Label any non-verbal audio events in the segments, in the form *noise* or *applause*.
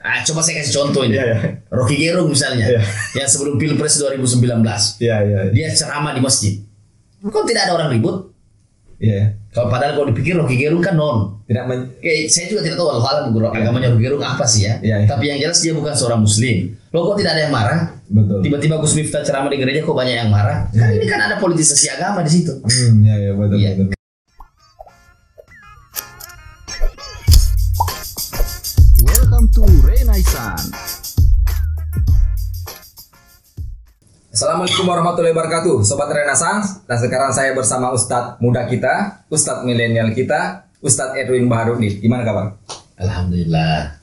Ah, coba saya kasih contoh ini. Iya, iya. Rocky Gerung misalnya, Iya. yang sebelum Pilpres 2019, Iya, iya. dia ceramah di masjid. Kok tidak ada orang ribut? Iya. Kalau padahal kalau dipikir Rocky Gerung kan non. Tidak men saya juga tidak tahu hal guru agamanya Rocky Gerung apa sih ya. Iya, iya. Tapi yang jelas dia bukan seorang muslim. Loh kok tidak ada yang marah? betul. Tiba-tiba Gus Miftah ceramah di gereja kok banyak yang marah? Kan ini kan ada politisasi agama di situ. Hmm, iya, iya, betul, Iya. betul. Assalamualaikum warahmatullahi wabarakatuh Sobat Renaissance Dan sekarang saya bersama Ustadz muda kita Ustadz milenial kita Ustadz Edwin Baharudin Gimana kabar? Alhamdulillah.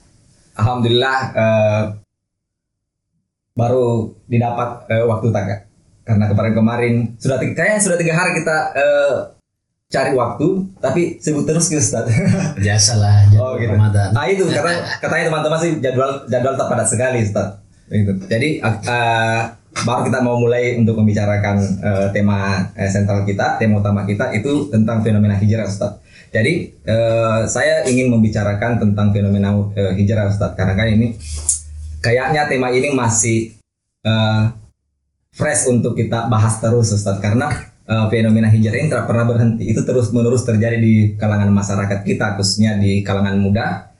Alhamdulillah eh, Baru didapat eh, waktu tak Karena kemarin-kemarin Sudah tiga, Kayaknya sudah tiga hari kita eh, Cari waktu Tapi sibuk terus gitu Ustadz *laughs* Biasalah jadwal Oh gitu. Ramadan. Nah itu katanya, katanya teman-teman sih jadwal jadwal tak padat sekali Ustaz. Gitu. Jadi eh, baru kita mau mulai untuk membicarakan eh, tema eh, sentral kita, tema utama kita itu tentang fenomena hijrah Ustaz. Jadi eh, saya ingin membicarakan tentang fenomena eh, hijrah Ustaz karena kan ini kayaknya tema ini masih eh, fresh untuk kita bahas terus Ustaz karena eh, fenomena hijrah ini tidak pernah berhenti itu terus menerus terjadi di kalangan masyarakat kita khususnya di kalangan muda.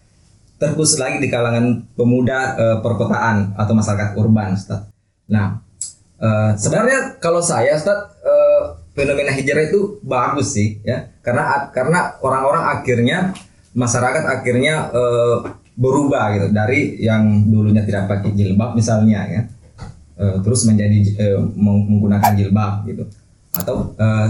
Terkhusus lagi di kalangan pemuda eh, perkotaan atau masyarakat urban Ustaz. Nah eh, sebenarnya kalau saya Ustaz eh, fenomena hijrah itu bagus sih ya. Karena karena orang-orang akhirnya masyarakat akhirnya eh, berubah gitu. Dari yang dulunya tidak pakai jilbab misalnya ya. Eh, terus menjadi meng- menggunakan jilbab gitu atau eh,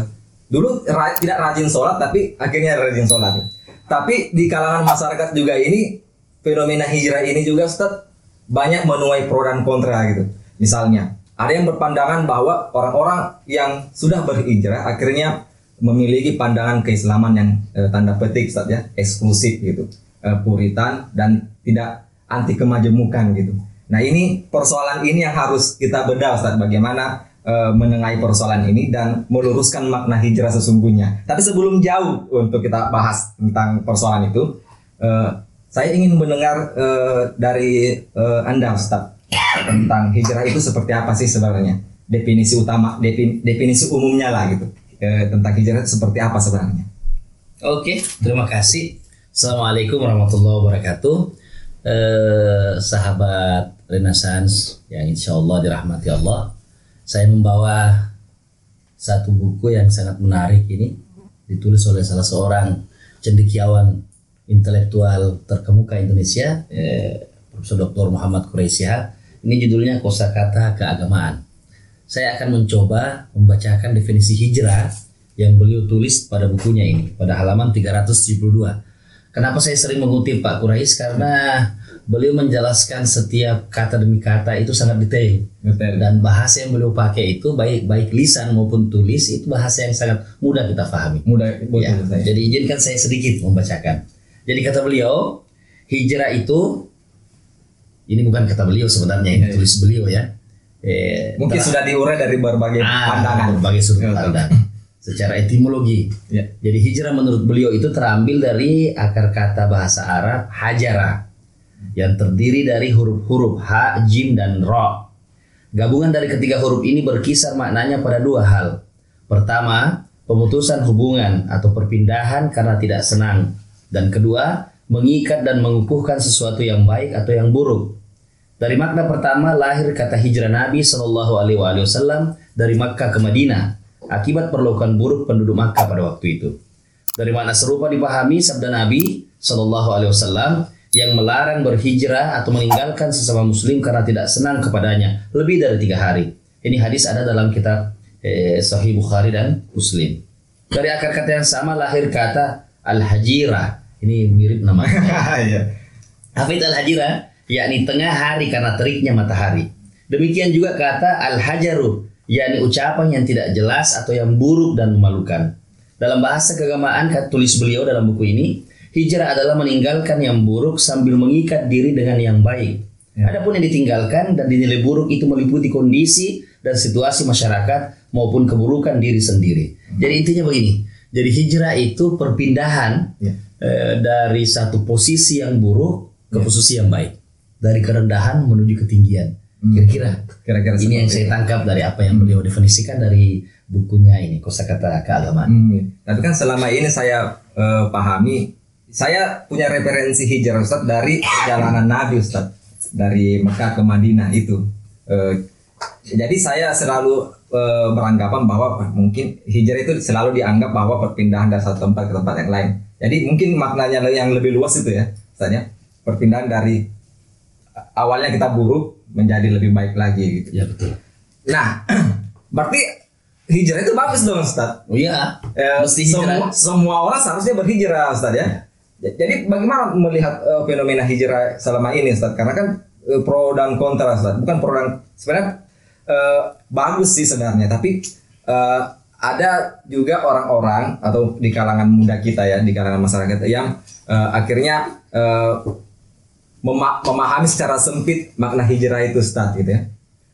dulu ra- tidak rajin sholat tapi akhirnya rajin sholat. Tapi di kalangan masyarakat juga ini fenomena hijrah ini juga Ustaz banyak menuai pro dan kontra gitu. Misalnya ada yang berpandangan bahwa orang-orang yang sudah berhijrah akhirnya memiliki pandangan keislaman yang eh, tanda petik Ustaz ya eksklusif gitu. Eh, puritan dan tidak anti kemajemukan gitu. Nah ini persoalan ini yang harus kita bedah Ustaz bagaimana eh, menengahi persoalan ini dan meluruskan makna hijrah sesungguhnya tapi sebelum jauh untuk kita bahas tentang persoalan itu eh, saya ingin mendengar eh, dari eh, Anda Ustaz tentang hijrah itu seperti apa sih sebenarnya definisi utama defi- definisi umumnya lah gitu Eh, tentang hijrah itu seperti apa sebenarnya Oke, terima kasih. Assalamualaikum warahmatullahi wabarakatuh. Eh, sahabat Renaissance yang insya Allah dirahmati Allah. Saya membawa satu buku yang sangat menarik ini ditulis oleh salah seorang cendekiawan intelektual terkemuka Indonesia, eh, Profesor Dr. Muhammad Quraisyah. Ini judulnya Kosakata Keagamaan. Saya akan mencoba membacakan definisi hijrah yang beliau tulis pada bukunya ini pada halaman 372. Kenapa saya sering mengutip Pak Kurais karena beliau menjelaskan setiap kata demi kata itu sangat detail Betul. dan bahasa yang beliau pakai itu baik baik lisan maupun tulis itu bahasa yang sangat mudah kita pahami. mudah betul Ya, saya jadi izinkan saya sedikit membacakan. Jadi kata beliau, hijrah itu ini bukan kata beliau sebenarnya ini Iya. tulis beliau ya. Eh, mungkin telah- sudah diurai dari berbagai Ah, pandangan berbagai sudut Betul. pandang. Secara etimologi. ya Jadi hijrah menurut beliau itu terambil dari akar kata bahasa Arab hajara yang terdiri dari huruf-huruf ha, jim dan ro. Gabungan dari ketiga huruf ini berkisar maknanya pada dua hal. Pertama, pemutusan hubungan atau perpindahan karena tidak senang. Dan kedua, mengikat dan mengukuhkan sesuatu yang baik atau yang buruk. Dari makna pertama lahir kata hijrah Nabi Shallallahu Alaihi Wasallam dari Makkah ke Madinah akibat perlakuan buruk penduduk Makkah pada waktu itu. Dari makna serupa dipahami sabda Nabi Shallallahu Alaihi Wasallam yang melarang berhijrah atau meninggalkan sesama Muslim karena tidak senang kepadanya lebih dari tiga hari. Ini hadis ada dalam kitab eh, Sahih Bukhari dan Muslim. Dari akar kata yang sama lahir kata al-hajirah. Ini mirip namanya. *laughs* iya Hafid al-hajira yakni tengah hari karena teriknya matahari. Demikian juga kata al-hajaru yakni ucapan yang tidak jelas atau yang buruk dan memalukan. Dalam bahasa keagamaan kata tulis beliau dalam buku ini, hijrah adalah meninggalkan yang buruk sambil mengikat diri dengan yang baik. Ya. Adapun yang ditinggalkan dan dinilai buruk itu meliputi kondisi dan situasi masyarakat maupun keburukan diri sendiri. Jadi intinya begini. Jadi hijrah itu perpindahan Ya. eh, dari satu posisi yang buruk ke posisi yang baik. dari kerendahan menuju ketinggian. Kira-kira Kira-kira ini yang saya tangkap dari apa yang beliau definisikan dari bukunya ini kosakata keagamaan. Hmm, tapi kan selama ini saya eh, pahami, saya punya referensi hijrah Ustaz dari perjalanan Nabi Ustaz dari Mekah ke Madinah itu. Eh, jadi saya selalu eh, beranggapan bahwa mungkin hijrah itu selalu dianggap bahwa perpindahan dari satu tempat ke tempat yang lain. Jadi mungkin maknanya yang lebih luas itu ya, Ustaz ya. Perpindahan dari awalnya kita buruk menjadi lebih baik lagi gitu. Ya betul. Nah, *clears throat* berarti hijrah itu bagus dong Ustaz. Oh iya, mesti hijrah. Semua, semua orang seharusnya berhijrah, Ustaz ya. Ja- Jadi bagaimana melihat eh, fenomena hijrah selama ini, Ustaz? Karena kan eh, pro dan kontra, Ustaz. Bukan pro dan sebenarnya eh, bagus sih sebenarnya, tapi eh, ada juga orang-orang atau di kalangan muda kita ya, di kalangan masyarakat yang eh, akhirnya mema- memahami secara sempit makna hijrah itu, Ustaz, gitu ya.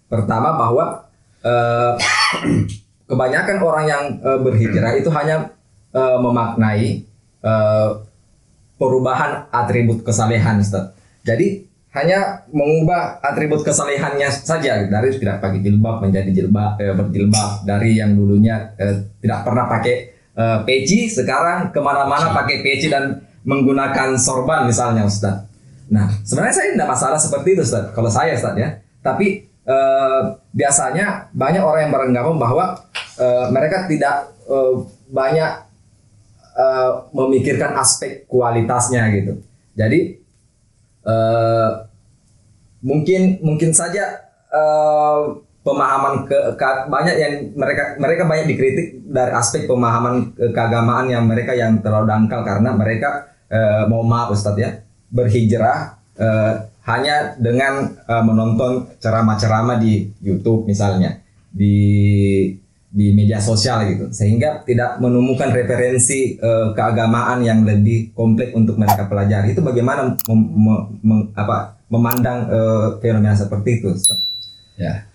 Pertama bahwa eh, *coughs* kebanyakan orang yang eh, berhijrah itu hanya eh, memaknai eh, perubahan atribut kesalehan Ustaz. Jadi hanya mengubah atribut kesalehannya saja dari tidak pakai jilbab menjadi jilbab eh, berjilbab dari yang dulunya eh, tidak pernah pakai eh, peci sekarang ke mana-mana pakai peci dan menggunakan sorban misalnya Ustaz. Nah sebenarnya saya tidak masalah seperti itu Ustaz. Kalau saya Ustaz ya. Tapi eh, biasanya banyak orang yang beranggapan bahwa eh, mereka tidak eh, banyak eh, memikirkan aspek kualitasnya gitu. Jadi eh, mungkin mungkin saja eh, pemahaman ke, ke- banyak yang mereka mereka banyak dikritik dari aspek pemahaman ke- keagamaan yang mereka yang terlalu dangkal karena mereka eh, mau maaf Ustadz ya berhijrah eh, hanya dengan eh, menonton ceramah-ceramah di YouTube misalnya di di media sosial gitu. Sehingga tidak menemukan referensi eh, keagamaan yang lebih kompleks untuk mereka pelajari. Itu bagaimana mem- mem- mem- apa memandang eh, fenomena seperti itu? Ya.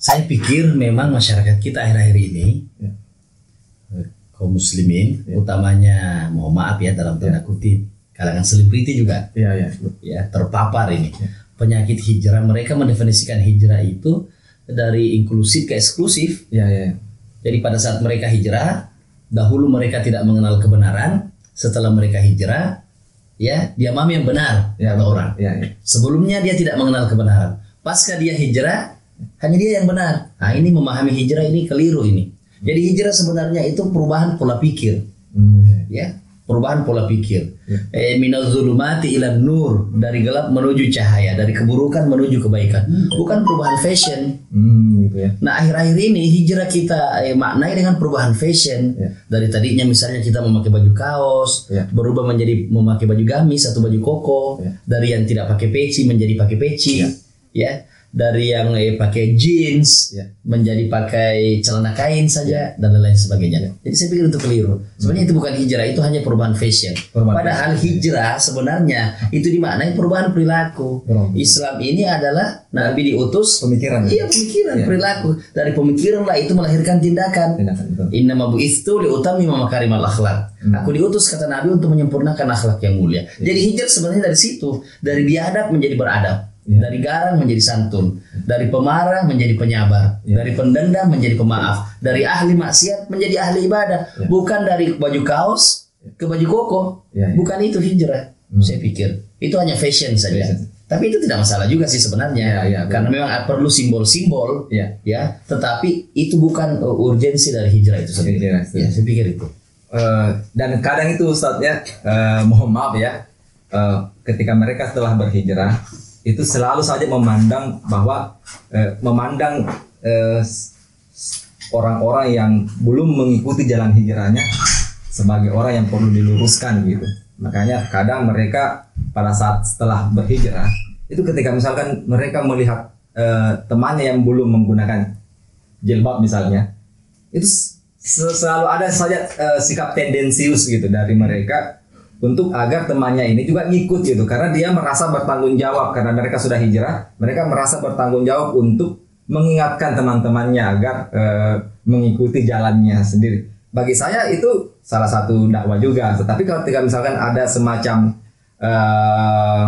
Saya pikir memang masyarakat kita akhir-akhir ini Ya. eh, kaum muslimin utamanya mohon maaf ya dalam tanda kutip kalangan selebriti juga Iya iya ya terpapar ini. Penyakit hijrah mereka mendefinisikan hijrah itu dari inklusif ke eksklusif. Iya iya jadi pada saat mereka hijrah dahulu mereka tidak mengenal kebenaran setelah mereka hijrah ya dia mami yang benar iya kata orang iya iya Sebelumnya dia tidak mengenal kebenaran. Pasca dia hijrah, hanya dia yang benar. Nah ini memahami hijrah ini keliru ini. Jadi hijrah sebenarnya itu perubahan pola pikir, Hmm, iya. ya perubahan pola pikir. Ya. Eh, minal zulumati ila nur dari gelap menuju cahaya, dari keburukan menuju kebaikan. Bukan perubahan fashion. Hmm, gitu ya Nah akhir-akhir ini hijrah kita eh, maknai dengan perubahan fashion. Ya. Dari tadinya misalnya kita memakai baju kaos, Ya. berubah menjadi memakai baju gamis atau baju koko. Ya. Dari yang tidak pakai peci menjadi pakai peci, Ya. ya. Dari yang eh, pakai jeans Ya. menjadi pakai celana kain saja dan lain-lain sebagainya. Jadi saya pikir itu keliru. Sebenarnya itu bukan hijrah, itu hanya perubahan fashion. Perubahan Padahal hijrah sebenarnya itu dimaknai perubahan perilaku. Perubahan. Islam ini adalah Nabi diutus pemikiran Iya pemikiran, Iya. perilaku. Dari pemikiran lah itu melahirkan tindakan. tindakan itu Inna mabu itu liutami makarimal akhlak. Aku diutus kata Nabi untuk menyempurnakan akhlak yang mulia. Jadi hijrah sebenarnya dari situ, dari biadab menjadi beradab, Iya. dari garang menjadi santun, dari pemarah menjadi penyabar, Iya. dari pendendam menjadi pemaaf, dari ahli maksiat menjadi ahli ibadah. Iya. Bukan dari baju kaos ke baju koko. Iya, iya. Bukan itu hijrah. Saya pikir itu hanya fashion saja. Fashion. Tapi itu tidak masalah juga sih sebenarnya, Iya, iya, karena memang perlu simbol-simbol Iya. ya tetapi itu bukan uh, urgensi dari hijrah itu sendiri Hijrah, ya saya pikir itu Eh, dan kadang itu Ustadz ya, eh, mohon maaf ya, eh, ketika mereka telah berhijrah, itu selalu saja memandang bahwa eh, memandang eh, orang-orang yang belum mengikuti jalan hijrahnya sebagai orang yang perlu diluruskan gitu. Makanya kadang mereka pada saat setelah berhijrah itu ketika misalkan mereka melihat eh, temannya yang belum menggunakan jilbab misalnya, itu selalu ada saja eh, sikap tendensius gitu dari mereka untuk agar temannya ini juga ngikut gitu karena dia merasa bertanggung jawab karena mereka sudah hijrah mereka merasa bertanggung jawab untuk mengingatkan teman-temannya agar eh, mengikuti jalannya sendiri bagi saya itu salah satu dakwah juga tetapi kalau ketika misalkan ada semacam eh,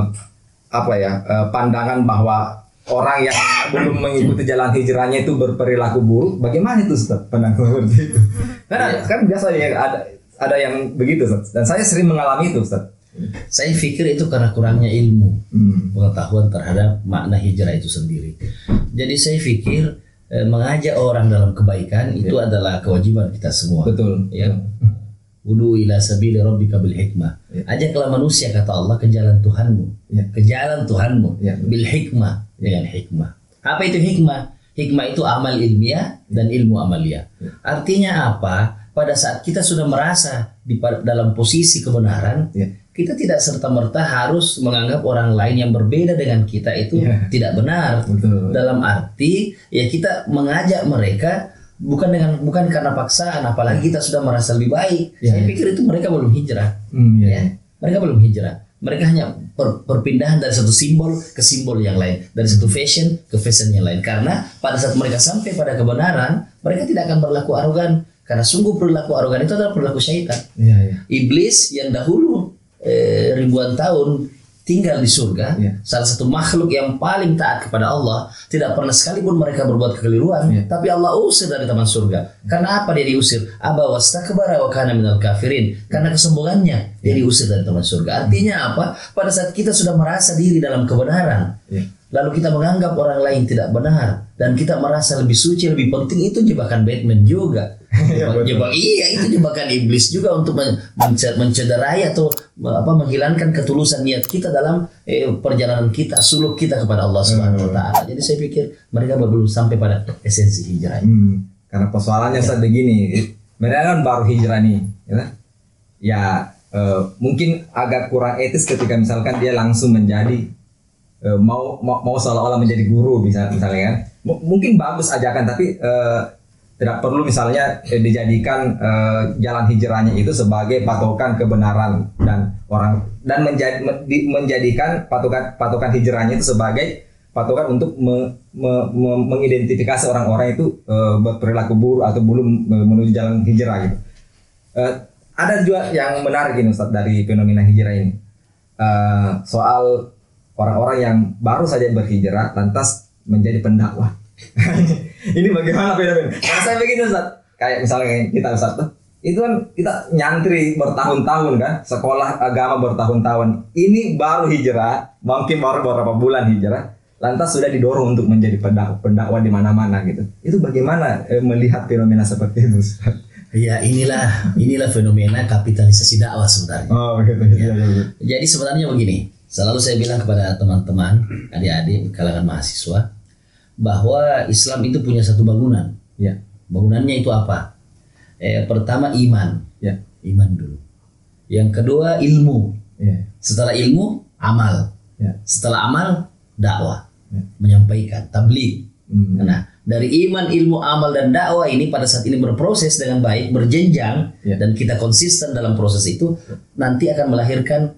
apa ya eh, pandangan bahwa orang yang belum mengikuti jalan hijrahnya itu berperilaku buruk. Bagaimana itu Ustaz? Pandangan seperti itu. Karena kan biasa ya ada ada yang begitu Ustaz. Dan saya sering mengalami itu Ustaz. Saya pikir itu karena kurangnya ilmu, Hmm. pengetahuan terhadap makna hijrah itu sendiri. Jadi saya pikir eh, mengajak orang dalam kebaikan itu adalah kewajiban kita semua. Betul. Ya. Wudu ila sabili rabbika bil hikmah. Ya. Ajaklah manusia kata Allah ke jalan Tuhanmu. Ya. Ke jalan Tuhanmu Ya. bil hikmah dengan hikmah. Apa itu hikmah? Hikmah itu amal ilmiah dan ilmu amalia. Artinya apa? Pada saat kita sudah merasa di dalam posisi kebenaran, Ya. kita tidak serta merta harus menganggap orang lain yang berbeda dengan kita itu Ya. tidak benar. Betul. Dalam arti ya kita mengajak mereka bukan dengan bukan karena paksaan, apalagi kita sudah merasa lebih baik. Ya, Saya ya. pikir itu mereka belum hijrah. Hmm, ya. Ya, mereka belum hijrah. Mereka hanya per- perpindahan dari satu simbol ke simbol yang lain, dari satu fashion ke fashion yang lain. Karena pada saat mereka sampai pada kebenaran, mereka tidak akan berlaku arogan. Karena sungguh perilaku arogan itu adalah perilaku syaitan. Iya, iya. Iblis yang dahulu eh, ribuan tahun tinggal di surga, Ya. salah satu makhluk yang paling taat kepada Allah, tidak pernah sekalipun mereka berbuat kekeliruan, Ya. tapi Allah usir dari taman surga. Karena apa dia diusir? Aba wastakbara wa kana minal kafirin. Karena kesombongannya dia diusir dari taman surga. Artinya apa? Pada saat kita sudah merasa diri dalam kebenaran, Ya. Lalu kita menganggap orang lain tidak benar dan kita merasa lebih suci, lebih penting itu jebakan Batman juga. *laughs* Iya, betul. Jebak iya itu jebakan iblis juga untuk men- mence- mencederai atau apa menghilangkan ketulusan niat kita dalam eh, perjalanan kita, suluk kita kepada Allah Subhanahu wa taala. Jadi saya pikir mereka belum sampai pada esensi hijrah. Hmm, karena persoalannya saat begini, mereka kan baru hijrah nih, ya, ya eh, mungkin agak kurang etis ketika misalkan dia langsung menjadi eh, mau mau, mau seolah-olah menjadi guru bisa misalnya kan, M- mungkin bagus ajakan tapi eh, tidak perlu misalnya eh, dijadikan eh, jalan hijrahnya itu sebagai patokan kebenaran dan orang dan menjadi men- di- menjadikan patokan patokan hijrahnya itu sebagai patokan untuk me- me- me- mengidentifikasi orang-orang itu eh, berperilaku buruk atau belum eh, menuju jalan hijrah gitu. Eh, ada juga yang menarik ini Ustaz dari fenomena hijrah ini. Eh, soal orang-orang yang baru saja berhijrah lantas menjadi pendakwah. *laughs* ini bagaimana fenomena? Karena saya begini Ustaz, kayak misalnya kita Ustaz tuh, itu kan kita nyantri bertahun-tahun kan, sekolah agama bertahun-tahun. Ini baru hijrah, mungkin baru beberapa bulan hijrah, lantas sudah didorong untuk menjadi pendakwah, pendakwah di mana-mana gitu. Itu bagaimana eh, melihat fenomena seperti itu? Ustaz? Ya inilah inilah fenomena kapitalisasi dakwah sebenarnya. Oh begitu. Ya. Jadi sebenarnya begini, selalu saya bilang kepada teman-teman, adik-adik kalangan mahasiswa, bahwa Islam itu punya satu bangunan. Ya. Bangunannya itu apa? Eh, pertama iman, Ya. iman dulu. Yang kedua ilmu. Iya. Setelah ilmu amal. Ya. Setelah amal dakwah, Ya. menyampaikan tabligh. Hmm. Nah, dari iman, ilmu, amal dan dakwah ini pada saat ini berproses dengan baik, berjenjang Ya. dan kita konsisten dalam proses itu nanti akan melahirkan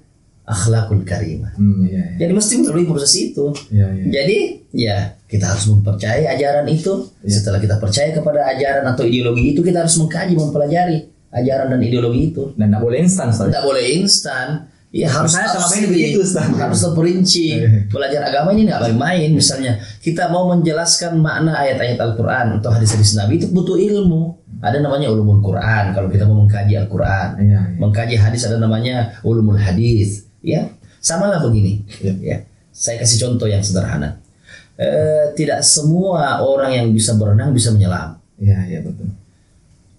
akhlakul karimah. Hmm, iya, iya. Jadi mesti melalui proses itu. Iya, iya. Jadi ya kita harus mempercayai ajaran itu. Ya. Setelah kita percaya kepada ajaran atau ideologi itu, kita harus mengkaji, mempelajari ajaran dan ideologi itu. Dan tidak boleh instan. Tidak boleh instan. Ya harus Saya harus ini begitu, Ustaz. harus terperinci. Iya. Belajar agama ini nggak main-main. Misalnya kita mau menjelaskan makna ayat-ayat Al-Quran atau hadis-hadis Nabi itu butuh ilmu. Ada namanya ulumul Quran kalau kita mau mengkaji Al-Quran. Iya, iya. Mengkaji hadis ada namanya ulumul hadis. Ya, sama lah begini. Ya, saya kasih contoh yang sederhana. Eh, tidak semua orang yang bisa berenang bisa menyelam. Iya, iya betul.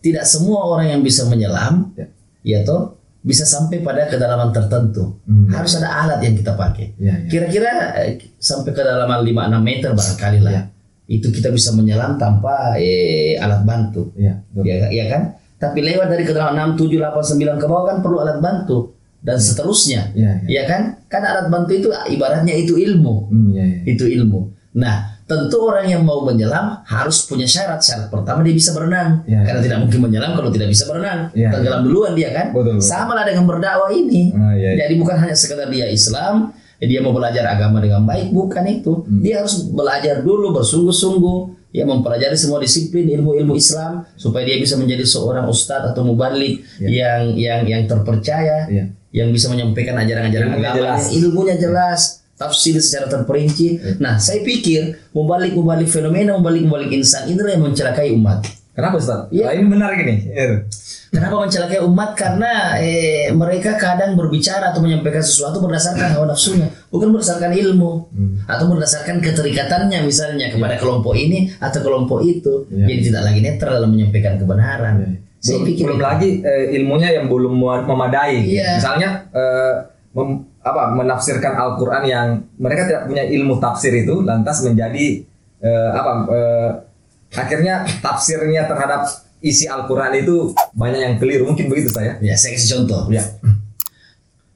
Tidak semua orang yang bisa menyelam, Ya. ya toh bisa sampai pada kedalaman tertentu. Hmm. Harus ada alat yang kita pakai. Iya, iya. Kira-kira eh, sampai kedalaman 5-6 meter barangkali lah. Ya. Itu kita bisa menyelam tanpa eh, alat bantu. Betul. Ya, ya kan? Tapi lewat dari kedalaman 6, 7, 8, 9 ke bawah kan perlu alat bantu dan seterusnya. Iya, iya. Ya kan? Kan alat bantu itu ibaratnya itu ilmu. Hmm, iya, iya. Itu ilmu. Nah, tentu orang yang mau menyelam harus punya syarat. Syarat pertama dia bisa berenang. Ya, Karena tidak mungkin menyelam kalau tidak bisa berenang. Ya, Tenggelam duluan dia kan? Betul. Sama lah dengan berdakwah ini. Ah, iya, iya. Jadi bukan hanya sekedar dia Islam, dia mau belajar agama dengan baik, bukan itu. Hmm. Dia harus belajar dulu bersungguh-sungguh, ya mempelajari semua disiplin ilmu-ilmu Islam supaya dia bisa menjadi seorang ustadz atau mubalik yang yang yang terpercaya, Iya. Yang bisa menyampaikan ajaran-ajaran agama, jelas. ilmunya jelas. tafsir secara terperinci. Nah, saya pikir membalik-membalik fenomena, membalik-membalik insan inilah yang mencelakai umat. Kenapa Ustaz? Nah, ini menarik ini. Iya. Kenapa mencelakai umat? Karena eh, mereka kadang berbicara atau menyampaikan sesuatu berdasarkan hawa nafsunya, bukan berdasarkan ilmu atau berdasarkan keterikatannya misalnya kepada kelompok ini atau kelompok itu. Iya. Jadi tidak lagi netral dalam menyampaikan kebenaran. Saya belum, belum itu. lagi eh, ilmunya yang belum memadai. Iya. Misalnya eh, mem- apa menafsirkan Al-Qur'an yang mereka tidak punya ilmu tafsir itu lantas menjadi eh, apa eh, akhirnya tafsirnya terhadap isi Al-Qur'an itu banyak yang keliru. Mungkin begitu saya. Ya, saya kasih contoh. Ya.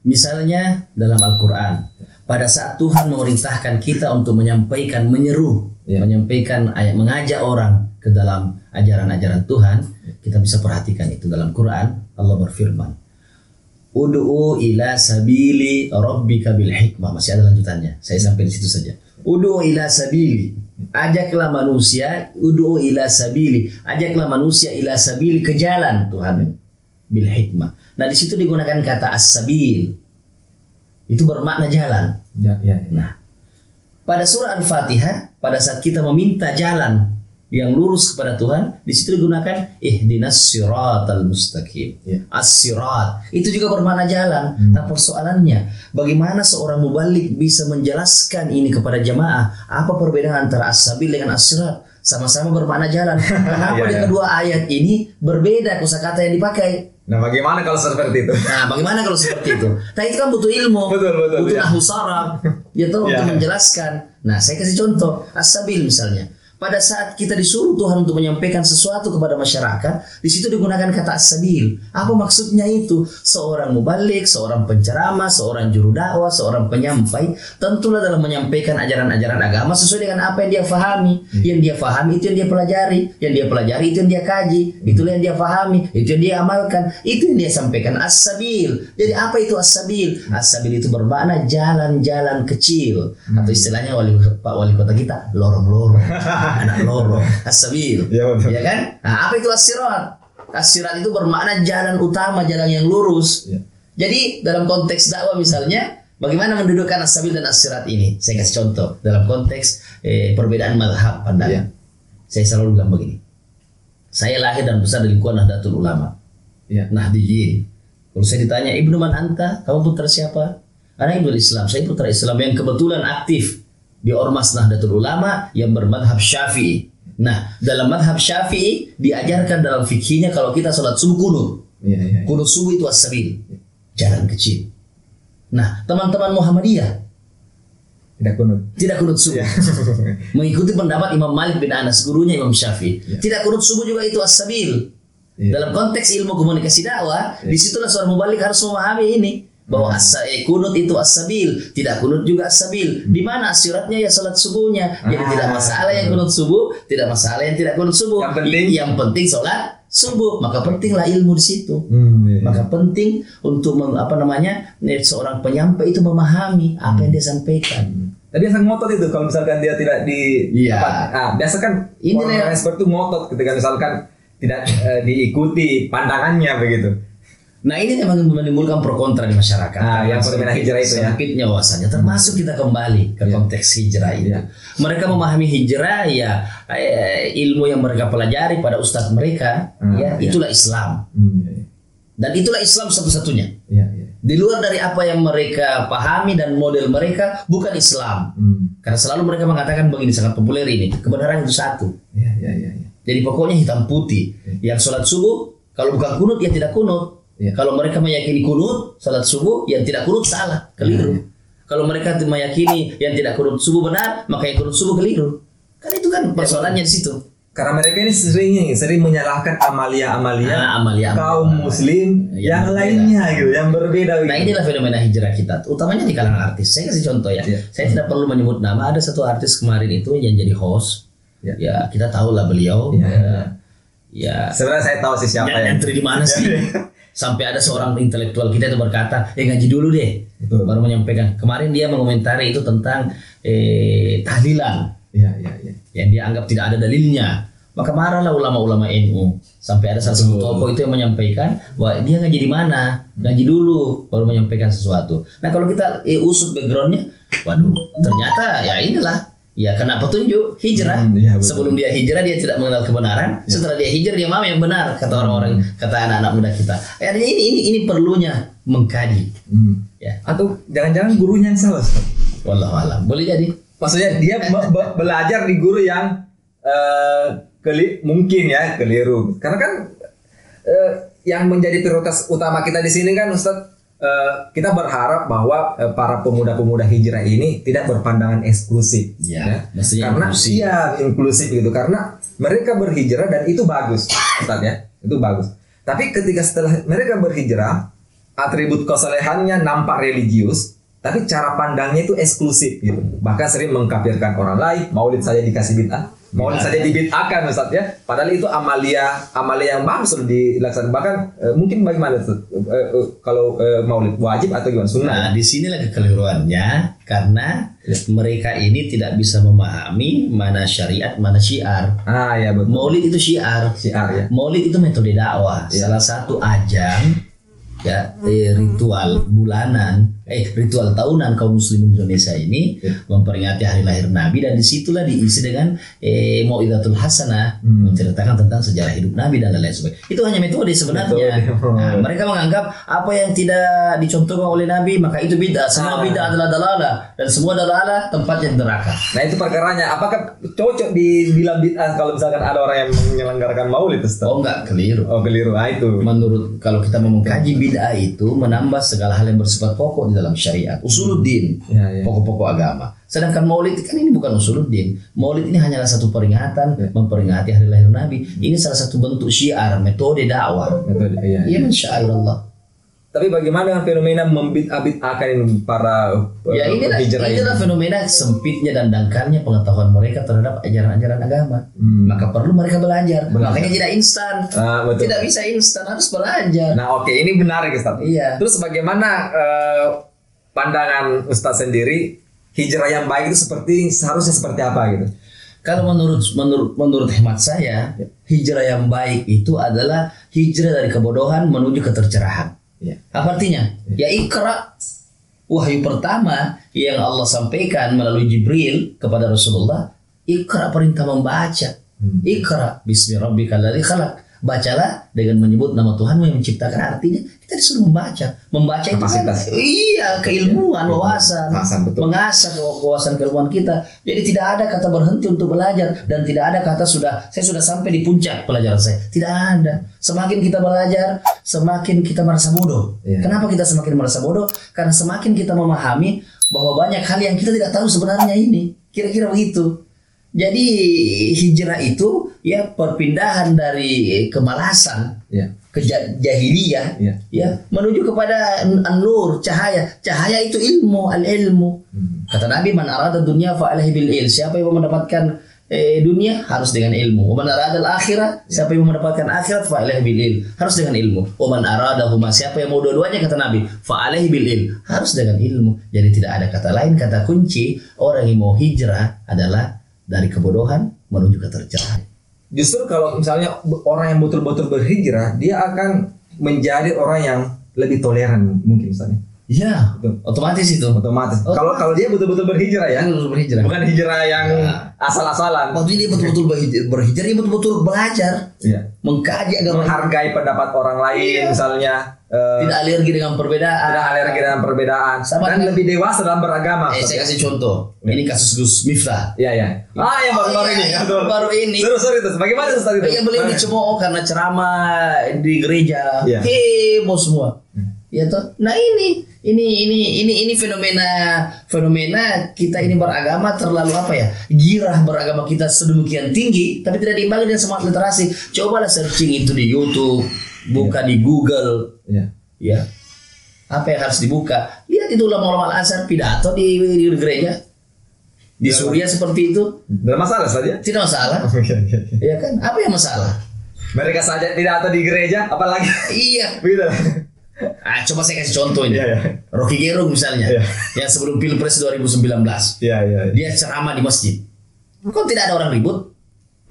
Misalnya dalam Al-Quran, pada saat Tuhan memerintahkan kita untuk menyampaikan, menyeru, Ya. menyampaikan ayat, mengajak orang ke dalam ajaran-ajaran Tuhan, kita bisa perhatikan itu dalam Quran. Allah berfirman, Udu'u ila sabili rabbika bil hikmah. Masih ada lanjutannya. Saya sampai di situ saja. Udu'u ila sabili. Ajaklah manusia. Udu'u ila sabili. Ajaklah manusia ila sabili ke jalan Tuhan. Bil hikmah. Nah di situ digunakan kata as-sabil. Itu bermakna jalan. Ya, ya. ya. Nah, pada surah Al-Fatihah, pada saat kita meminta jalan yang lurus kepada Tuhan, di situ digunakan ihdinas siratal mustaqim. Ya. As-sirat. Itu juga bermakna jalan. Nah, persoalannya, bagaimana seorang mubalik bisa menjelaskan ini kepada jamaah? Apa perbedaan antara as-sabil dengan as-sirat? Sama-sama bermakna jalan. *laughs* Kenapa Ya, di ya. kedua ayat ini berbeda kosakata yang dipakai? Nah, bagaimana kalau seperti itu? Nah, bagaimana kalau seperti itu? Nah, itu kan butuh ilmu. Betul, betul, Butuh ya. nahu saraf. Ya tahu untuk Ya. menjelaskan. Nah, saya kasih contoh. As-sabil misalnya. Pada saat kita disuruh Tuhan untuk menyampaikan sesuatu kepada masyarakat, di situ digunakan kata as-sabil. Apa maksudnya itu? Seorang mubalik, seorang penceramah, seorang juru dakwah, seorang penyampai, tentulah dalam menyampaikan ajaran-ajaran agama sesuai dengan apa yang dia fahami. Yang dia fahami itu yang dia pelajari, yang dia pelajari itu yang dia kaji, itulah yang dia fahami, itu yang dia amalkan, itu yang dia sampaikan. As-sabil. Jadi apa itu as-sabil? As-sabil itu bermakna jalan-jalan kecil. Atau istilahnya wali Pak wali kota kita lorong-lorong, *laughs* anak lorong, as-sabil. *laughs* Ya, betul. Ya kan? Nah, apa itu as-sirat? As-sirat itu bermakna jalan utama, jalan yang lurus. Ya. Jadi dalam konteks dakwah misalnya, bagaimana mendudukkan as-sabil dan as-sirat ini? Saya kasih contoh dalam konteks eh, perbedaan madhab pandangan. Saya selalu bilang begini. Saya lahir dan besar di lingkungan Nahdlatul Ulama. Ya. Nahdiyin. Kalau saya ditanya, Ibnu man anta? Kamu putra siapa? Anak Ibnu Islam. Saya putra Islam yang kebetulan aktif di Ormas Nahdlatul Ulama yang bermadhab Syafi'i. Nah, dalam madhab Syafi'i diajarkan dalam fikihnya kalau kita sholat subuh kunut. Iya, iya. Kunut subuh itu as-sabil. Jalan kecil. Nah, teman-teman Muhammadiyah Tidak kunut. tidak kunut subuh. Iya. *laughs* Mengikuti pendapat Imam Malik bin Anas, gurunya Imam Syafi'i. Tidak kunut subuh juga itu as-sabil. Iya. Dalam konteks ilmu komunikasi dakwah, di situlah seorang mubalik harus memahami ini bahwa Hmm. eh, kunut itu as-sabil, tidak kunut juga as-sabil. Di mana asyiratnya ya salat subuhnya. Jadi Ah. tidak masalah yang kunut subuh, tidak masalah yang tidak kunut subuh. Yang penting- yang penting salat subuh. Maka pentinglah ilmu di situ. Hmm, iya. Maka penting untuk meng- apa namanya seorang penyampai itu memahami apa yang dia sampaikan. Tadi yang ngotot itu kalau misalkan dia tidak di Iya. apa, ah, biasa kan Ini orang yang seperti itu ngotot ketika misalkan tidak eh, diikuti pandangannya begitu. Nah ini memang menimbulkan pro kontra di masyarakat. Ah, Karena yang fenomena sedikit- hijrah itu ya. Sedikitnya wawasannya. Termasuk kita kembali ke Iya. konteks hijrah itu. Iya. Mereka memahami hijrah ya eh, ilmu yang mereka pelajari pada ustadz mereka. Ah, ya iya. itulah Islam. Hmm, iya, Dan itulah Islam satu-satunya. iya, iya. Di luar dari apa yang mereka pahami dan model mereka bukan Islam. Hmm, Karena selalu mereka mengatakan begini sangat populer ini. Kebenaran itu satu. iya, iya, iya, iya. Jadi pokoknya hitam putih. Yang sholat subuh kalau bukan kunut ya tidak kunut. Iya. Kalau mereka meyakini kunut sholat subuh yang tidak kunut salah keliru. Iya. Kalau mereka meyakini yang tidak kunut subuh benar maka yang kunut subuh keliru. Kan itu kan persoalannya di situ. Karena mereka ini sering sering menyalahkan amalia-amalia Ah, amalia- kaum amalia. muslim Yang yang, berbeda. lainnya gitu, yang berbeda. Nah gitu. inilah fenomena hijrah kita, utamanya di kalangan artis. Saya kasih contoh ya. Iya. Saya tidak perlu menyebut nama. Ada satu artis kemarin itu yang jadi host. Iya. Ya kita tahu lah beliau. Iya. Ya, ya Sebenarnya saya tahu sih siapa yang ya. entry di mana sih? *laughs* Sampai ada seorang intelektual kita itu berkata, eh ngaji dulu deh. Betul. Baru menyampaikan. Kemarin dia mengomentari itu tentang eh, tahlilan Iya, iya, iya. yang dia anggap tidak ada dalilnya. Maka marahlah ulama-ulama NU sampai ada salah satu tokoh itu yang menyampaikan bahwa dia ngaji di mana, ngaji dulu baru menyampaikan sesuatu. Nah kalau kita eh, usut backgroundnya, waduh ternyata ya inilah ya kena petunjuk hijrah. Hmm, betul. Sebelum dia hijrah dia tidak mengenal kebenaran. Setelah dia hijrah dia mau yang benar kata orang-orang kata anak-anak muda kita. Eh, artinya ini ini ini perlunya mengkaji. Hmm. Ya, Atau jangan-jangan gurunya yang salah. Ustaz? wallahu alam. Boleh jadi. Maksudnya dia be- be- belajar di guru yang eh, keli mungkin ya keliru. Karena kan eh, yang menjadi prioritas utama kita di sini kan Ustadz eh, kita berharap bahwa eh, para pemuda-pemuda hijrah ini tidak berpandangan eksklusif. Ya, mestinya karena inklusif. iya inklusif gitu karena mereka berhijrah dan itu bagus Ustadz ya itu bagus. Tapi ketika setelah mereka berhijrah atribut kesalehannya nampak religius tapi cara pandangnya itu eksklusif gitu. Bahkan sering mengkafirkan orang lain, maulid saja dikasih bid'ah, maulid saja dibid'ahkan Ustaz ya. Padahal itu amalia amalia yang loh dilaksanakan. Bahkan eh, mungkin bagaimana Ustaz? Eh, eh, kalau eh, maulid wajib atau gimana sunnah? Nah, di sinilah kekeliruannya karena mereka ini tidak bisa memahami mana syariat, mana syiar. Ah ya betul. Maulid itu syiar. Syiar ya. Maulid itu metode dakwah, salah satu ajang ya eh, ritual bulanan, eh ritual tahunan kaum muslimin Indonesia ini Ya. memperingati hari lahir Nabi dan di situlah diisi dengan eh, mau'idatul hasanah Hmm. menceritakan tentang sejarah hidup Nabi dan lain-lain sebagainya. Itu hanya metode sebenarnya. Metode. Nah, mereka menganggap apa yang tidak dicontohkan oleh Nabi maka itu bid'ah. Semua Ah. bid'ah adalah dalalah dan semua dalalah tempatnya neraka. Nah itu perkaranya. Apakah cocok dibilang bid'ah kalau misalkan ada orang yang menyelenggarakan maulid Ustaz? Oh enggak keliru. Oh keliru. Ah itu. Menurut kalau kita mau mengkaji bid'ah itu menambah segala hal yang bersifat pokok di dalam syariat, usuluddin, Ya, ya. pokok-pokok agama. Sedangkan Maulid kan ini bukan usuluddin. Maulid ini hanyalah satu peringatan Ya. memperingati hari lahir Nabi. Ini salah satu bentuk syiar, metode dakwah. Metode, iya. Iya, min syairallah. Tapi bagaimana dengan fenomena membid'ah-bid'ahkan para uh, Ya inilah, hijrah ini? inilah fenomena sempitnya dan dangkalnya pengetahuan mereka terhadap ajaran-ajaran agama. Hmm. Maka perlu mereka belajar. Belajar. Makanya tidak instan. Ah, betul. Tidak bisa instan, harus belajar. Nah oke ini menarik Ustaz. Iya. Terus bagaimana eh, pandangan Ustaz sendiri hijrah yang baik itu seperti seharusnya seperti apa gitu? Kalau menurut menurut menurut hemat saya, hijrah yang baik itu adalah hijrah dari kebodohan menuju ketercerahan. Iya. Apa artinya? Ya ikra. Wahyu pertama yang Allah sampaikan melalui Jibril kepada Rasulullah, ikra perintah membaca. Hmm. Ikra bismi rabbikal ladzi khalaq. Bacalah dengan menyebut nama Tuhanmu yang menciptakan. Artinya kita disuruh membaca. Membaca itu kan Kapasitas. iya keilmuan, wawasan, Wawasan, betul. mengasah kewawasan keilmuan kita. Jadi tidak ada kata berhenti untuk belajar dan tidak ada kata sudah saya sudah sampai di puncak pelajaran saya. Tidak ada. Semakin kita belajar, semakin kita merasa bodoh. Iya. Kenapa kita semakin merasa bodoh? Karena semakin kita memahami bahwa banyak hal yang kita tidak tahu sebenarnya ini. Kira-kira begitu. Jadi hijrah itu ya perpindahan dari kemalasan Iya. ke ja- jahiliyah Iya. ya menuju kepada an-nur cahaya. Cahaya itu ilmu al ilmu Hmm. kata Nabi man arada dunya fa alaihi bil ilm siapa yang mau mendapatkan eh, dunia harus dengan ilmu. Wa man arada al akhirah siapa yang mau mendapatkan akhirat fa alaihi bil ilm harus dengan ilmu. Wa man arada huma siapa yang mau dua-duanya kata Nabi fa alaihi bil ilm harus dengan ilmu. Jadi tidak ada kata lain kata kunci orang yang mau hijrah adalah dari kebodohan menuju ketercerahan Justru kalau misalnya orang yang betul-betul berhijrah, dia akan menjadi orang yang lebih toleran mungkin misalnya. Ya Betul. otomatis itu Otomatis. Kalau kalau dia betul-betul berhijrah ya, Yang harus berhijrah bukan hijrah yang Ya. asal-asalan. Waktu dia betul-betul berhijrah, berhijrah, dia betul-betul belajar, Iya. mengkaji agama, Menghargai pendapat orang lain Iya. misalnya. eh, tidak alergi dengan perbedaan. tidak alergi dengan perbedaan Sama dan dengan- lebih dewasa dalam beragama. Eh, saya ya. kasih contoh. Ini kasus Gus Miftah. Iya ya. Ah yang baru-baru Oh, ini. iya, Aduh. baru ini. Seru seru itu. Bagaimana Ustaz itu? Iya beliau dicemooh karena ceramah di gereja, Iya. heboh semua. Ya toh. Nah ini, ini, ini, ini, ini fenomena, fenomena kita ini beragama terlalu apa ya? Girah beragama kita sedemikian tinggi, tapi tidak diimbangi dengan semangat literasi. Cobalah searching itu di YouTube, buka di Google, Iya. ya apa yang harus dibuka lihat itu ulama-ulama al-azhar pidato di, di gereja di Ya. Suriah seperti itu Tidak masalah saja. tidak masalah *laughs* Oke oke. oke. ya kan apa yang masalah Mereka saja tidak atau di gereja, apalagi iya begitu. *laughs* ah, coba saya kasih contoh ini Iya iya. Rocky Gerung misalnya Iya. yang sebelum pilpres 2019 Iya iya. dia ceramah di masjid kok tidak ada orang ribut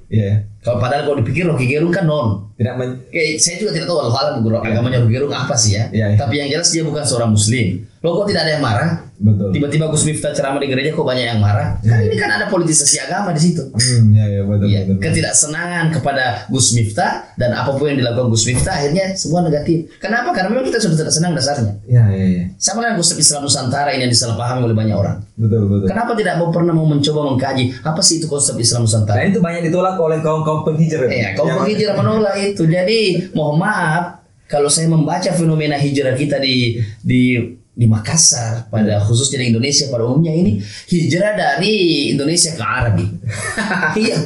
Iya. Kalau padahal kalau dipikir Rocky Gerung kan non. Tidak men Kayak saya juga tidak tahu Allah alam guru agamanya Rocky Gerung apa sih ya. Iya, iya. Tapi yang jelas dia bukan seorang muslim. Loh kok tidak ada yang marah? betul. Tiba-tiba Gus Miftah ceramah di gereja kok banyak yang marah? Kan ini kan ada politisasi agama di situ. Hmm, ya ya betul Iya, betul. betul. ketidaksenangan kepada Gus Miftah dan apa pun yang dilakukan Gus Miftah akhirnya semua negatif. Kenapa? Karena memang kita sudah tidak senang dasarnya. Ya ya ya. Sama dengan Gus Islam Nusantara ini yang disalahpahami oleh banyak orang. Betul betul. Kenapa tidak mau pernah mau mencoba mengkaji apa sih itu konsep Islam Nusantara? Nah itu banyak ditolak oleh kaum kaum penghijrah. Iya, kaum penghijrah menolak itu. Jadi mohon maaf kalau saya membaca fenomena hijrah kita di di di Makassar pada khususnya di Indonesia pada umumnya ini hijrah dari Indonesia ke Arabi. *laughs* iya,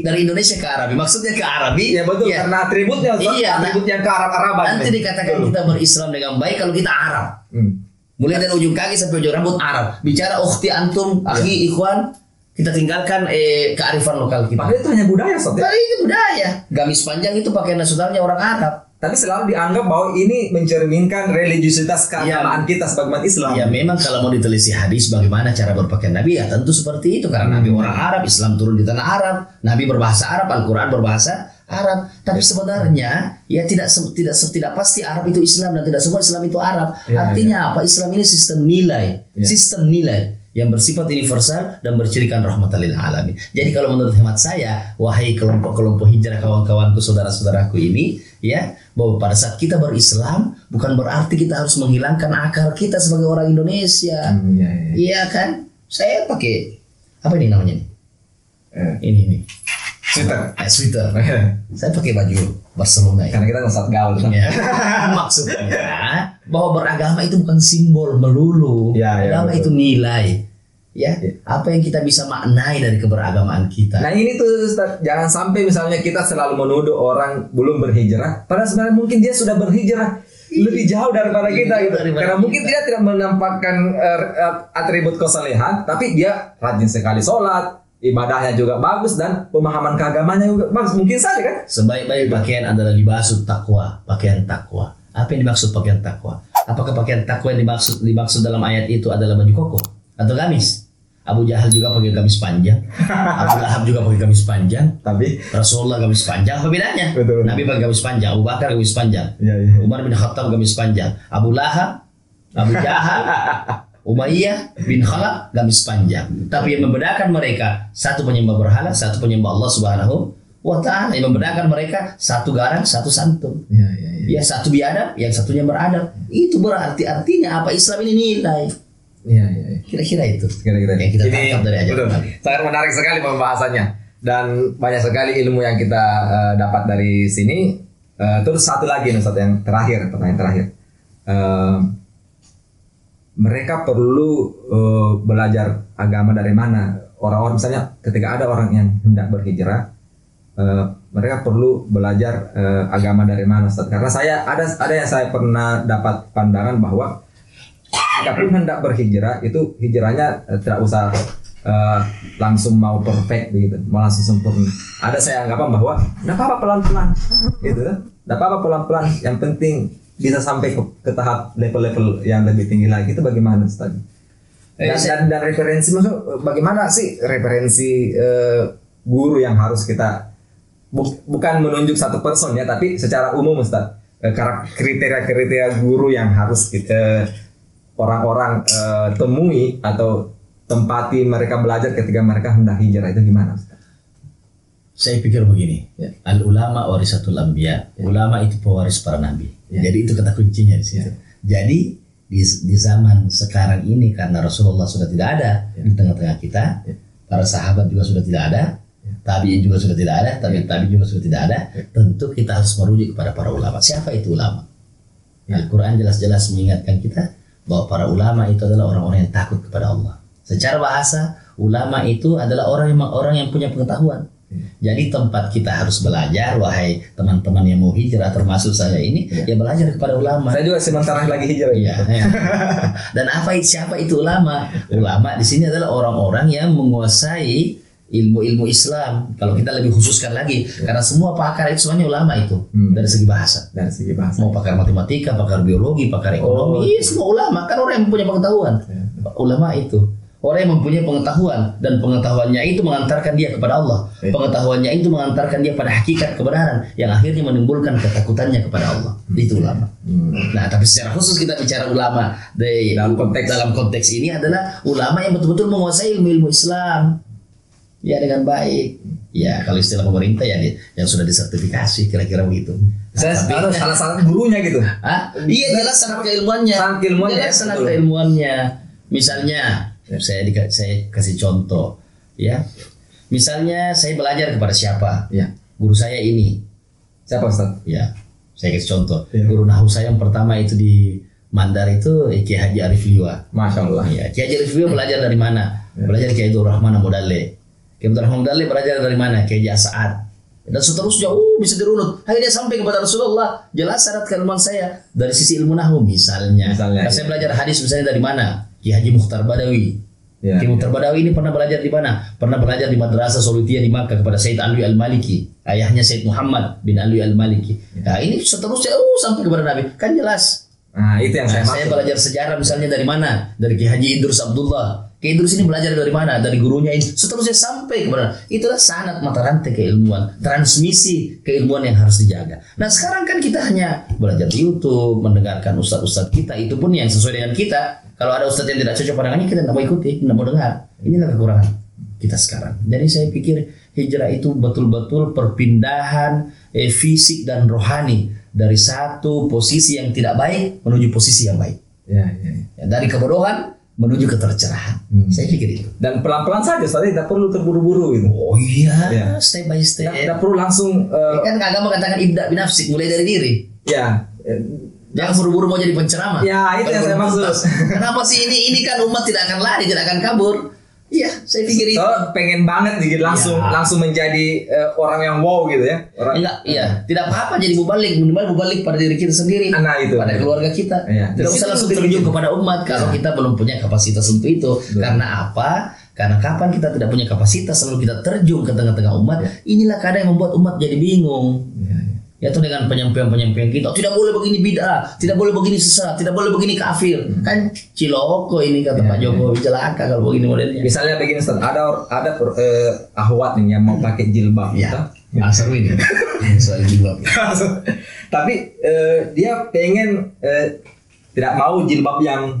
dari Indonesia ke Arabi. Maksudnya ke Arabi. Iya betul ya, karena atributnya. Iya, nah, atribut yang ke Arab Araban. Nanti dikatakan kita berislam dengan baik kalau kita Arab. Hmm. Mulai dari ujung kaki sampai ujung rambut Arab. Bicara ukhti antum, akhi, ikhwan, kita tinggalkan eh, kearifan lokal kita. Padahal itu hanya budaya Ustaz. ya. Tapi itu budaya. Gamis panjang itu pakaian saudaranya orang Arab. Tapi selalu dianggap bahwa ini mencerminkan religiusitas keagamaan kita sebagai umat Islam. Ya memang kalau mau diteliti hadis bagaimana cara berpakaian Nabi ya tentu seperti itu karena Nabi orang Arab, Islam turun di tanah Arab, Nabi berbahasa Arab, Al-Qur'an berbahasa Arab. Tapi sebenarnya ya tidak tidak tidak pasti Arab itu Islam dan tidak semua Islam itu Arab. Ya, Artinya apa? Islam ini sistem nilai, Ya. sistem nilai yang bersifat universal dan bercirikan rahmatan lil alamin. Jadi kalau menurut hemat saya, wahai kelompok-kelompok hijrah kawan-kawanku, saudara-saudaraku ini, ya, bahwa pada saat kita berislam bukan berarti kita harus menghilangkan akar kita sebagai orang Indonesia. Hmm, iya, iya. Iya kan? Saya pakai apa ini namanya? Eh, Ini ini. Twitter. Eh, sweater. *laughs* Saya pakai baju Barcelona ya. Karena kita nggak gaul. Ustaz. Ya. *laughs* Maksudnya bahwa beragama itu bukan simbol melulu. Ya, ya, Agama betul. itu nilai. Ya, Ya. apa yang kita bisa maknai dari keberagaman kita. Nah ini tuh Ustaz, jangan sampai misalnya kita selalu menuduh orang belum berhijrah, padahal sebenarnya mungkin dia sudah berhijrah lebih jauh daripada kita gitu. Daripada Karena kita. mungkin dia tidak menampakkan eh, atribut kesalehan, tapi dia rajin sekali sholat, ibadahnya juga bagus dan pemahaman keagamannya juga bagus. Mungkin saja kan? Sebaik-baik pakaian adalah libasut takwa, pakaian takwa. Apa yang dimaksud pakaian takwa? Apakah pakaian takwa yang dimaksud dimaksud dalam ayat itu adalah baju koko atau gamis? Abu Jahal juga pakai gamis panjang, *laughs* Abu Lahab juga pakai gamis panjang, Tapi Rasulullah gamis panjang. Apa bedanya? Betul. Nabi pakai gamis panjang, Abu Bakar gamis panjang, Iya, iya. Umar bin Khattab gamis panjang, Abu Lahab, Abu Jahal, *laughs* Umayyah bin Khalaf gamis panjang. Tapi yang membedakan mereka satu penyembah berhala, satu penyembah Allah Subhanahu wa taala. Yang membedakan mereka satu garang, satu santun. ya, ya, ya. Ya satu biadab, yang satunya beradab. Itu berarti artinya apa Islam ini nilai. Iya, iya, iya. Kira-kira itu. Kira-kira. Yang kita Ini tangkap dari ajaran. Sangat menarik sekali pembahasannya dan banyak sekali ilmu yang kita eh, dapat dari sini. Eh, terus satu lagi nih Ustaz, yang terakhir, pertanyaan terakhir. Eh, mereka perlu eh, belajar agama dari mana? Orang-orang misalnya ketika ada orang yang hendak berhijrah, eh, mereka perlu belajar eh, agama dari mana Ustaz? Karena saya ada ada yang saya pernah dapat pandangan bahwa Jika hendak berhijrah itu hijrahnya eh, tidak usah eh, langsung mau perfect begitu, mau langsung sempurna. Ada saya anggapan bahwa tidak apa-apa pelan-pelan, gitu. Tidak apa-apa pelan-pelan. Yang penting bisa sampai ke, ke tahap level-level yang lebih tinggi lagi itu bagaimana Ustaz? Eh, Dan, dan, dan referensi maksud bagaimana sih referensi eh, guru yang harus kita bu- bukan menunjuk satu person ya tapi secara umum Ustaz eh, kriteria-kriteria guru yang harus kita orang-orang eh, temui atau tempati mereka belajar ketika mereka hendak hijrah itu gimana Ustaz? Saya pikir begini, Ya. al ulama warisatul anbiya. Ulama itu pewaris para nabi. Ya. Jadi itu kata kuncinya di situ. Jadi di, di zaman sekarang ini karena Rasulullah sudah tidak ada Ya. di tengah-tengah kita, Ya. para sahabat juga sudah tidak ada, tabiin juga sudah tidak ada, tabi tabi juga sudah tidak ada. Ya. Tentu kita harus merujuk kepada para ulama. Siapa itu ulama? Ya. Al-Quran jelas-jelas mengingatkan kita bahwa para ulama itu adalah orang-orang yang takut kepada Allah. Secara bahasa, ulama itu adalah orang yang orang yang punya pengetahuan. Jadi tempat kita harus belajar, wahai teman-teman yang mau hijrah termasuk saya ini, ya belajar kepada ulama. Saya juga sementara lagi hijrah Iya. iya. *laughs* Dan apa siapa itu ulama? Ulama di sini adalah orang-orang yang menguasai ilmu-ilmu Islam. Kalau kita lebih khususkan lagi, karena semua pakar itu semuanya ulama itu Hmm. dari segi bahasa. dari segi bahasa. Mau pakar matematika, pakar biologi, pakar ekonomi, Oh. iya semua ulama kan orang yang punya pengetahuan. Ya. Ulama itu Orang yang mempunyai pengetahuan dan pengetahuannya itu mengantarkan dia kepada Allah. Iya. Pengetahuannya itu mengantarkan dia pada hakikat kebenaran yang akhirnya menimbulkan ketakutannya kepada Allah. Itu ulama. Nah, tapi secara khusus kita bicara ulama di Dalam konteks- dalam konteks ini adalah ulama yang betul-betul menguasai ilmu-ilmu Islam. Ya dengan baik. Ya kalau istilah pemerintah ya yang sudah disertifikasi kira-kira begitu. Nah, Saya tapi- salah satu gurunya gitu. Hah? Iya jelas sangat keilmuannya. Sangat keilmuannya, Jelas betul. keilmuannya. Misalnya, saya dika- saya kasih contoh, ya. Misalnya saya belajar kepada siapa? Iya. Guru saya ini, Siapa Ustaz? ya. Saya kasih contoh. Iya. Guru nahu saya yang pertama itu di Mandar itu eh, Kiai Haji Arif Liwa. Masya Allah. Ya, Kiai Haji Arif Liwa belajar dari mana? Iya. Belajar Kiai Abdul Rahman Modale. Kiai Abdul Rahman Modale belajar dari mana? Kiai Haji As'ad. Dan seterusnya, uh, bisa dirunut. Akhirnya sampai kepada Rasulullah. Jelas syarat keilmuan saya dari sisi ilmu nahu misalnya. Misalnya, Nah, saya belajar hadis misalnya dari mana? Kiai Haji Mukhtar Badawi. Ya, Kiai Mukhtar Badawi ini pernah belajar di mana? Pernah belajar di Madrasah Solutia di Makkah kepada Said Alwi Al-Maliki. Ayahnya Said Muhammad bin Alwi Al-Maliki. Nah, ini seterusnya uh, sampai kepada Nabi. Kan jelas. Nah, itu yang Nah, saya saya maksud. belajar sejarah misalnya dari mana? Dari Ki Haji Idrus Abdullah. Ki Idrus ini belajar dari mana? Dari gurunya ini. Seterusnya sampai kepada itulah sanat mata rantai keilmuan, transmisi keilmuan yang harus dijaga. Nah sekarang kan kita hanya belajar di YouTube, mendengarkan ustadz-ustadz kita, itu pun yang sesuai dengan kita. Kalau ada ustadz yang tidak cocok pandangannya kita tidak mau ikuti, tidak mau dengar. Inilah kekurangan kita sekarang. Jadi saya pikir hijrah itu betul-betul perpindahan eh, fisik dan rohani dari satu posisi yang tidak baik menuju posisi yang baik. Ya, ya. Ya, dari kebodohan menuju ketercerahan. Hmm. Saya pikir itu. Dan pelan-pelan saja, Ustaz, tidak perlu terburu-buru gitu. Oh iya, Ya. step by step. Tidak, tidak perlu langsung eh, kan agama katakan ibda binafsik mulai dari diri. ya. eh, Jangan buru-buru mau jadi penceramah. Ya, itu yang saya maksud. Kenapa sih ini ini kan umat tidak akan lari, tidak akan kabur. Iya, saya pikir itu. So, pengen banget gitu langsung Ya. langsung menjadi eh, orang yang wow gitu ya. Orang Enggak, iya, tidak apa-apa jadi mubalik, minimal mubalik pada diri kita sendiri, Nah, itu. pada keluarga kita. Iya. Tidak usah langsung terjun kepada umat kalau kita belum punya kapasitas untuk itu. Karena apa? Karena kapan kita tidak punya kapasitas lalu kita terjun ke tengah-tengah umat, inilah kadang yang membuat umat jadi bingung. Ya, ya. Yaitu dengan penyampaian-penyampaian kita, tidak boleh begini bid'ah, tidak boleh begini sesat, tidak boleh begini kafir. Kan ciloko ini kata Pak Jokowi celaka kalau begini modelnya. Misalnya begini Ustaz, ada ada eh, ahwat nih yang mau pakai jilbab Ya, gitu. ya seru ini. *laughs* Soal jilbab. *laughs* Tapi eh, dia pengen eh, tidak mau jilbab yang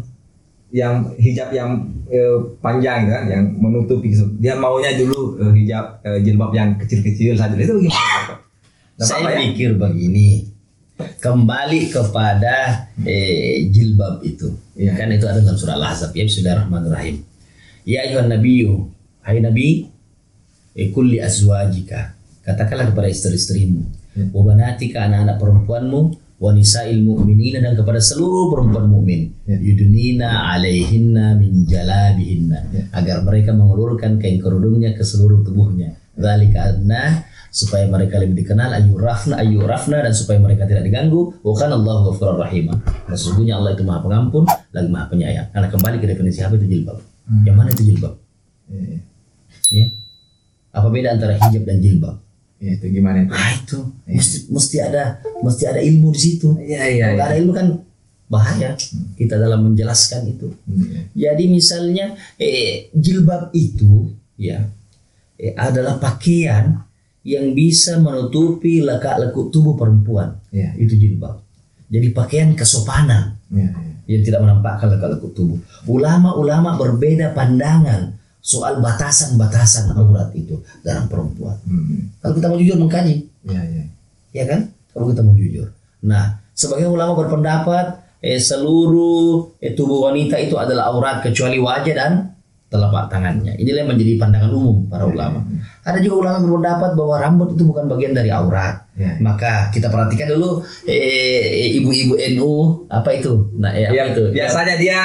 yang hijab yang eh, panjang kan, yang menutupi. Dia maunya dulu eh, hijab eh, jilbab yang kecil-kecil saja. Itu gimana? Saya ya? pikir begini, kembali kepada eh, jilbab itu. Iya. Kan itu ada dalam surah Al-Ahzab. Ya Bismillahirrahmanirrahim. Ya ayuhan nabiyyu, hai nabi, kulli azwajika. Katakanlah kepada istri-istrimu, Ya. wa banatika anak-anak perempuanmu, wa nisa'il mu'minina dan kepada seluruh perempuan mukmin. Ya. Yudunina alaihinna min jalabihinna. Ya. Agar mereka mengulurkan kain kerudungnya ke seluruh tubuhnya. Dzalika adna supaya mereka lebih dikenal ayurafna ayurafna dan supaya mereka tidak diganggu. Wa kana Allahu ghafurur rahim. Dan sesungguhnya Allah itu maha pengampun lagi maha penyayang. Karena kembali ke definisi apa itu jilbab? Yang mana itu jilbab? Iya, ya. Apa beda antara hijab dan jilbab? Iya, itu gimana itu? ah itu mesti mesti ada mesti ada ilmu di situ. Iya, iya, kalau nggak ada ilmu kan bahaya. Kita dalam menjelaskan itu. Iya. jadi misalnya eh, jilbab itu ya eh, adalah pakaian yang bisa menutupi lekak-lekuk tubuh perempuan. Iya. Itu jilbab. Jadi pakaian kesopanan Iya, iya. yang tidak menampakkan lekak-lekuk tubuh. Ulama-ulama berbeda pandangan soal batasan-batasan aurat itu dalam perempuan. Hmm. Kalau kita mau jujur mengkaji, Iya, iya. ya kan? Kalau kita mau jujur. Nah, sebagai ulama berpendapat eh, seluruh eh, tubuh wanita itu adalah aurat kecuali wajah dan telapak tangannya. Inilah yang menjadi pandangan umum para ulama. Ada juga ulama berpendapat bahwa rambut itu bukan bagian dari aurat. Ya. Maka kita perhatikan dulu eh, ibu-ibu NU apa itu? Nah, apa Yang itu? biasanya dia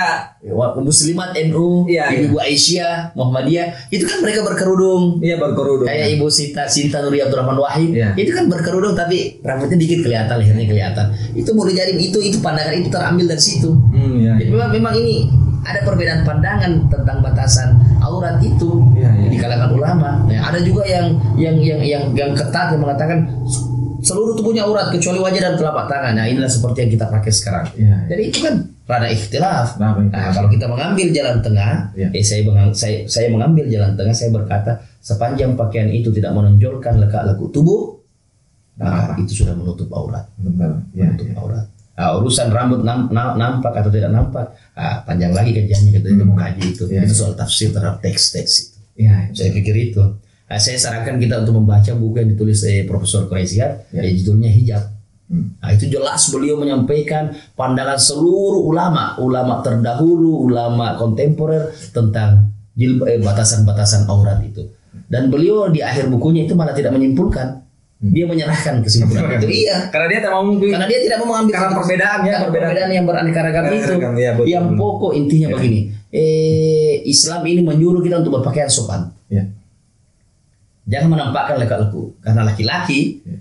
muslimat NU, Iya, ibu-ibu Aisyah, Muhammadiyah, itu kan mereka berkerudung. iya berkerudung. Kayak Ibu Sita Sinta Nuri Abdurrahman Wahid, Iya. itu kan berkerudung tapi rambutnya dikit kelihatan, lehernya kelihatan. Itu boleh jadi itu itu pandangan itu terambil dari situ. Hmm, iya. Jadi memang memang ini ada perbedaan pandangan tentang batasan aurat itu Iya, iya. Kalangan ulama. Nah, ada juga yang yang yang yang yang ketat yang mengatakan seluruh tubuhnya aurat kecuali wajah dan telapak tangan. Nah, inilah seperti yang kita pakai sekarang. Iya, iya. Jadi itu kan rada ikhtilaf. Ikhtilaf. Nah, kalau kita mengambil jalan tengah, Iya. eh saya, mengang- saya saya mengambil jalan tengah, saya berkata sepanjang pakaian itu tidak menonjolkan lekak-lekuk tubuh, maka itu sudah menutup aurat. Benar. Iya, Menutup iya. aurat. Nah, urusan rambut nam- na- nampak atau tidak nampak, ah, panjang lagi kajiannya kita mau kaji itu. Iya, itu iya. soal tafsir terhadap teks-teks itu. Iya. Saya pikir itu. Nah, saya sarankan kita untuk membaca buku yang ditulis oleh Profesor Quraisy Ya. ya. judulnya Hijab. Hmm. Nah, itu jelas beliau menyampaikan pandangan seluruh ulama, ulama terdahulu, ulama kontemporer tentang eh, batasan-batasan aurat itu. Dan beliau di akhir bukunya itu malah tidak menyimpulkan. Hmm. Dia menyerahkan kesimpulan *laughs* itu. Iya. Karena dia tak mau mungkin Karena dia tidak mau mengambil Karena perbedaan ya, Karena perbedaan. perbedaan yang beraneka ragam itu. Betul. yang pokok intinya Ya. begini. Eh, Islam ini menyuruh kita untuk berpakaian sopan. Iya. Jangan menampakkan lekuk-lekuk. Karena laki-laki Ya.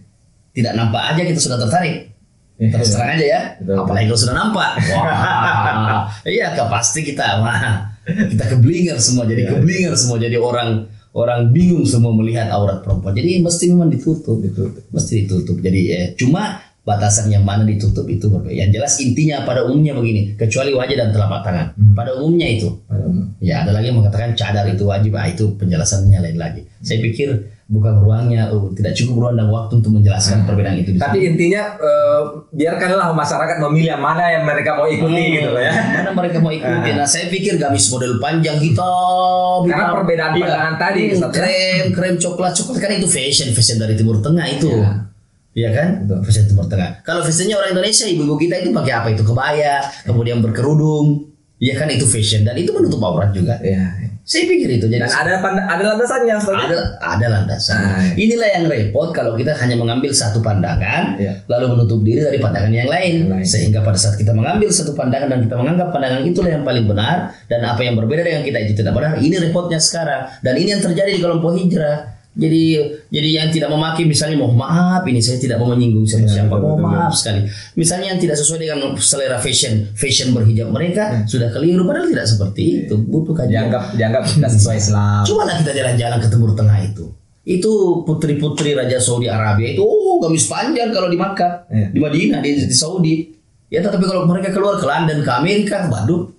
tidak nampak aja kita sudah tertarik. Iya. Terus terang aja ya. Betul, Apalagi kalau sudah nampak. Wah. *laughs* iya, kan pasti kita wah, kita keblinger semua jadi Iya. keblinger semua jadi orang orang bingung semua melihat aurat perempuan. Jadi mesti memang ditutup. Ditutup. Mesti ditutup. Jadi eh, cuma batasan yang mana ditutup itu berbeda. Yang jelas intinya pada umumnya begini, kecuali wajah dan telapak tangan. Hmm. Pada umumnya itu. Pada umum. Ya, ada lagi yang mengatakan cadar itu wajib. Ah, itu penjelasannya lain lagi. Saya pikir bukan ruangnya, oh, tidak cukup ruang dan waktu untuk menjelaskan perbedaan itu. Tapi intinya eh, biarkanlah masyarakat memilih yang mana yang mereka mau ikuti Hmm, gitu loh ya. Mana mereka mau ikuti? Nah, saya pikir gamis model panjang hitam. Karena perbedaan Iya. pandangan tadi, Hmm, ya. krem, krem coklat, coklat kan itu fashion, fashion dari Timur Tengah itu. Iya. Iya kan? Betul. Fashion Timur Tengah. Kalau fashionnya orang Indonesia, ibu-ibu kita itu pakai apa? Itu kebaya, kemudian berkerudung. Iya kan itu fashion dan itu menutup aurat juga. Iya. Saya pikir itu jadi Dan ada ada landasannya Ustaz. ada ada landasan. Ah, iya. Inilah yang repot kalau kita hanya mengambil satu pandangan Iya. lalu menutup diri dari pandangan yang lain. Lain. Sehingga pada saat kita mengambil satu pandangan dan kita menganggap pandangan itulah yang paling benar dan apa yang berbeda dengan kita itu tidak benar. Ini repotnya sekarang dan ini yang terjadi di kelompok hijrah. Jadi jadi yang tidak memaki misalnya mohon maaf ini saya tidak mau menyinggung siapa Iya, siapa mohon maaf sekali. Misalnya yang tidak sesuai dengan selera fashion fashion berhijab mereka sudah keliru padahal tidak seperti itu. Butuh kajian. Dianggap dianggap tidak sesuai Islam. Cobalah kita jalan-jalan ke Timur Tengah itu. Itu putri-putri Raja Saudi Arabia itu oh gamis panjang kalau di Makkah, Iya. di Madinah, di, di Saudi. Ya tetapi kalau mereka keluar ke London, ke Amerika, waduh,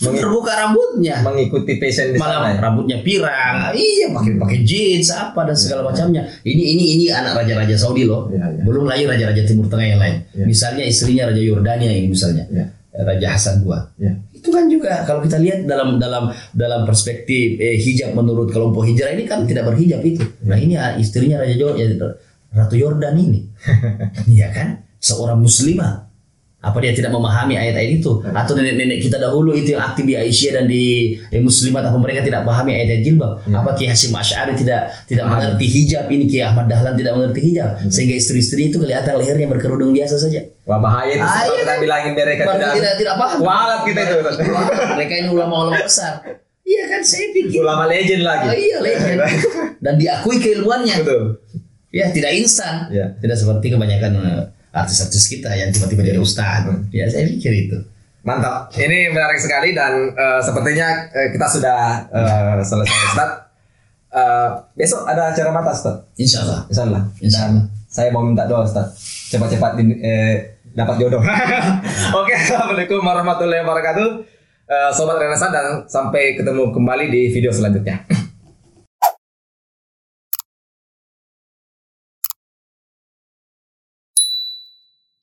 terbuka rambutnya. Mengikuti fashion di sana. Malah ya. rambutnya pirang, iya pakai pakai jeans apa dan segala macamnya. Ini ini ini anak raja-raja Saudi loh. Iya, iya. Belum lagi raja-raja Timur Tengah yang lain. Iya. Misalnya istrinya Raja Yordania ini misalnya. Iya. Raja Hasan II Iya. itu kan juga kalau kita lihat dalam dalam dalam perspektif eh, hijab menurut kelompok hijrah ini kan tidak berhijab itu. Nah ini ah, istrinya Raja Jo, ya, Ratu Yordan ini, *laughs* iya kan, seorang muslimah. Apa dia tidak memahami ayat-ayat itu? Atau nenek-nenek kita dahulu itu yang aktif di Aisyah dan di eh, muslimat apa mereka tidak pahami ayat-ayat jilbab? Apa Ki Hashim Asy'ari tidak tidak mengerti hijab ini Ki Ahmad Dahlan tidak mengerti hijab sehingga istri-istri itu kelihatan lehernya berkerudung biasa saja. Wah bahaya itu Ah, iya kita kan? bilangin mereka tidak tidak tidak paham. Walat kita itu. Mereka ini ulama-ulama besar. Iya kan saya pikir. Ulama legend lagi. Oh, iya legend. *laughs* Dan diakui keilmuannya. Betul. Ya tidak instan. Iya. Tidak seperti kebanyakan eh, artis-artis kita yang tiba-tiba jadi ustaz. Ya saya pikir itu. Mantap. Ini menarik sekali dan eh, sepertinya eh, kita sudah eh, selesai Ustaz. Eh, besok ada acara mata Allah. Insya Allah. Insya Dan saya mau minta doa Ustaz. Cepat-cepat di- eh, dapat jodoh. *laughs* Oke, Assalamualaikum warahmatullahi wabarakatuh. Eh, Sobat Renaissance dan sampai ketemu kembali di video selanjutnya.